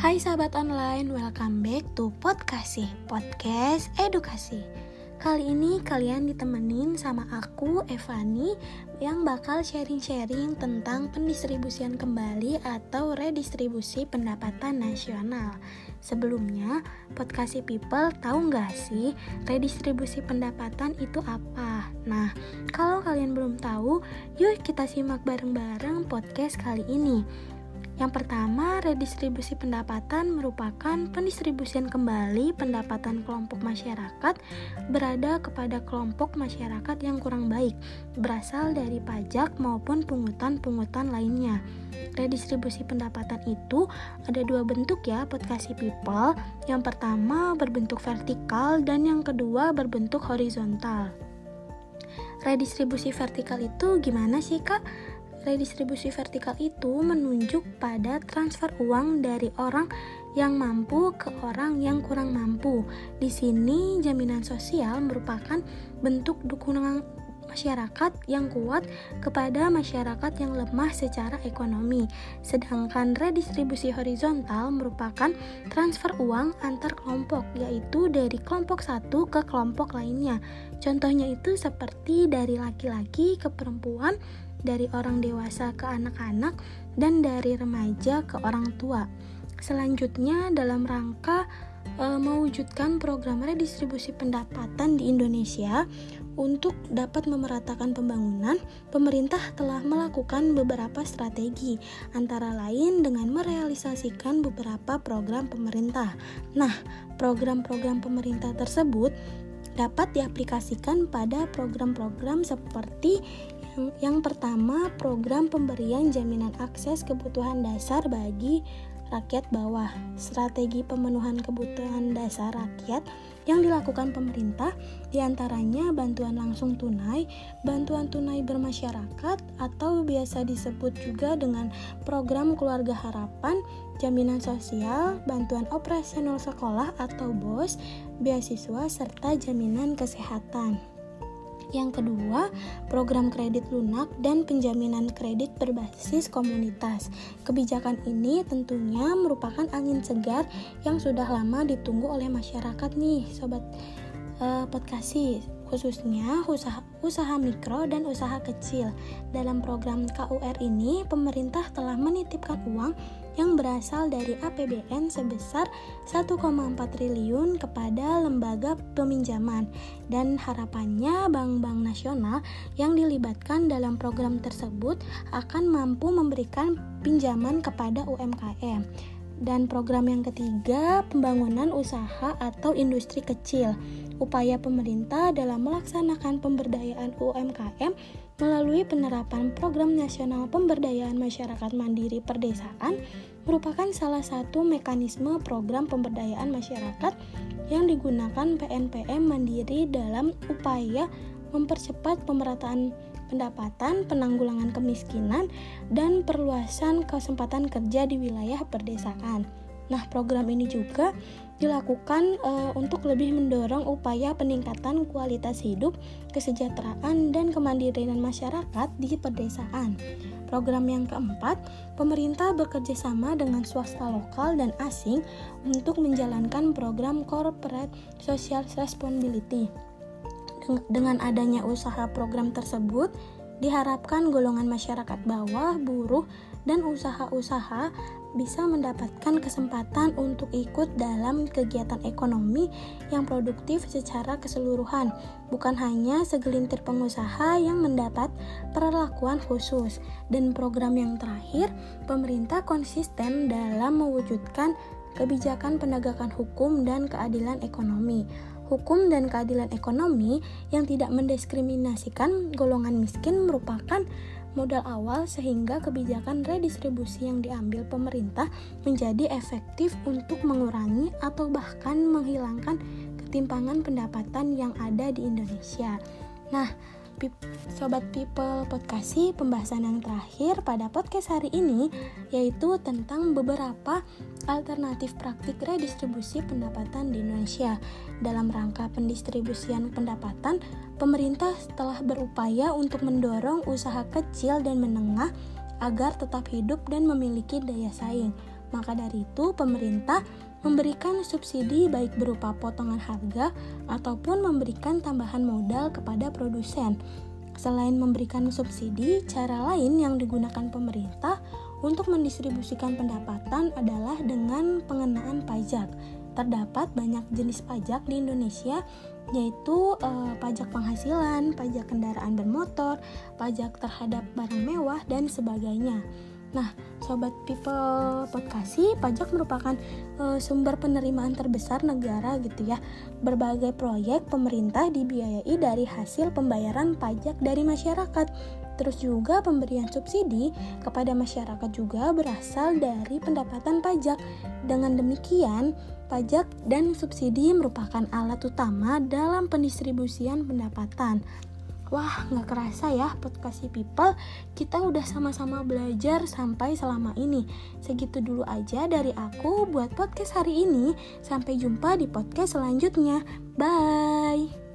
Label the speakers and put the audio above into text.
Speaker 1: Hai sahabat online, welcome back to Podcast Podcast Edukasi. Kali ini kalian ditemenin sama aku, Evani, yang bakal sharing-sharing tentang pendistribusian kembali atau redistribusi pendapatan nasional. Sebelumnya, Podcast People tahu nggak sih redistribusi pendapatan itu apa? Nah, kalau kalian belum tahu, yuk kita simak bareng-bareng podcast kali ini. Yang pertama, redistribusi pendapatan merupakan pendistribusian kembali pendapatan kelompok masyarakat berada kepada kelompok masyarakat yang kurang baik, berasal dari pajak maupun pungutan-pungutan lainnya. Redistribusi pendapatan itu ada dua bentuk ya, podcast people. Yang pertama berbentuk vertikal dan yang kedua berbentuk horizontal. Redistribusi vertikal itu gimana sih, Kak? Redistribusi vertikal itu menunjuk pada transfer uang dari orang yang mampu ke orang yang kurang mampu. Di sini jaminan sosial merupakan bentuk dukungan masyarakat yang kuat kepada masyarakat yang lemah secara ekonomi. Sedangkan redistribusi horizontal merupakan transfer uang antar kelompok, yaitu dari kelompok satu ke kelompok lainnya. Contohnya itu seperti dari laki-laki ke perempuan dari orang dewasa ke anak-anak, dan dari remaja ke orang tua. Selanjutnya, dalam rangka e, mewujudkan program redistribusi pendapatan di Indonesia untuk dapat memeratakan pembangunan, pemerintah telah melakukan beberapa strategi, antara lain dengan merealisasikan beberapa program pemerintah. Nah, program-program pemerintah tersebut dapat diaplikasikan pada program-program seperti yang pertama, program pemberian jaminan akses kebutuhan dasar bagi rakyat bawah. Strategi pemenuhan kebutuhan dasar rakyat yang dilakukan pemerintah di antaranya bantuan langsung tunai, bantuan tunai bermasyarakat atau biasa disebut juga dengan program keluarga harapan, jaminan sosial, bantuan operasional sekolah atau BOS, beasiswa serta jaminan kesehatan. Yang kedua, program kredit lunak dan penjaminan kredit berbasis komunitas. Kebijakan ini tentunya merupakan angin segar yang sudah lama ditunggu oleh masyarakat nih, sobat uh, khususnya usaha, usaha mikro dan usaha kecil. Dalam program KUR ini, pemerintah telah menitipkan uang yang berasal dari APBN sebesar 1,4 triliun kepada lembaga peminjaman dan harapannya bank-bank nasional yang dilibatkan dalam program tersebut akan mampu memberikan pinjaman kepada UMKM. Dan program yang ketiga, pembangunan usaha atau industri kecil. Upaya pemerintah dalam melaksanakan pemberdayaan UMKM melalui penerapan program nasional pemberdayaan masyarakat mandiri perdesaan merupakan salah satu mekanisme program pemberdayaan masyarakat yang digunakan PNPM mandiri dalam upaya mempercepat pemerataan pendapatan, penanggulangan kemiskinan, dan perluasan kesempatan kerja di wilayah perdesaan. Nah, program ini juga dilakukan e, untuk lebih mendorong upaya peningkatan kualitas hidup, kesejahteraan, dan kemandirian masyarakat di pedesaan. Program yang keempat, pemerintah bekerja sama dengan swasta lokal dan asing untuk menjalankan program Corporate Social Responsibility. Dengan adanya usaha program tersebut, diharapkan golongan masyarakat bawah, buruh, dan usaha-usaha bisa mendapatkan kesempatan untuk ikut dalam kegiatan ekonomi yang produktif secara keseluruhan, bukan hanya segelintir pengusaha yang mendapat perlakuan khusus. Dan program yang terakhir, pemerintah konsisten dalam mewujudkan kebijakan penegakan hukum dan keadilan ekonomi. Hukum dan keadilan ekonomi yang tidak mendiskriminasikan golongan miskin merupakan modal awal sehingga kebijakan redistribusi yang diambil pemerintah menjadi efektif untuk mengurangi atau bahkan menghilangkan ketimpangan pendapatan yang ada di Indonesia. Nah, Sobat People Podcasti pembahasan yang terakhir pada podcast hari ini yaitu tentang beberapa alternatif praktik redistribusi pendapatan di Indonesia. Dalam rangka pendistribusian pendapatan, pemerintah telah berupaya untuk mendorong usaha kecil dan menengah agar tetap hidup dan memiliki daya saing. Maka dari itu, pemerintah memberikan subsidi baik berupa potongan harga ataupun memberikan tambahan modal kepada produsen. Selain memberikan subsidi, cara lain yang digunakan pemerintah untuk mendistribusikan pendapatan adalah dengan pengenaan pajak. Terdapat banyak jenis pajak di Indonesia, yaitu eh, pajak penghasilan, pajak kendaraan bermotor, pajak terhadap barang mewah, dan sebagainya. Nah, sobat people podcasti, pajak merupakan e, sumber penerimaan terbesar negara gitu ya. Berbagai proyek pemerintah dibiayai dari hasil pembayaran pajak dari masyarakat. Terus juga pemberian subsidi kepada masyarakat juga berasal dari pendapatan pajak. Dengan demikian, pajak dan subsidi merupakan alat utama dalam pendistribusian pendapatan. Wah, nggak kerasa ya podcast people, kita udah sama-sama belajar sampai selama ini. Segitu dulu aja dari aku buat podcast hari ini. Sampai jumpa di podcast selanjutnya. Bye.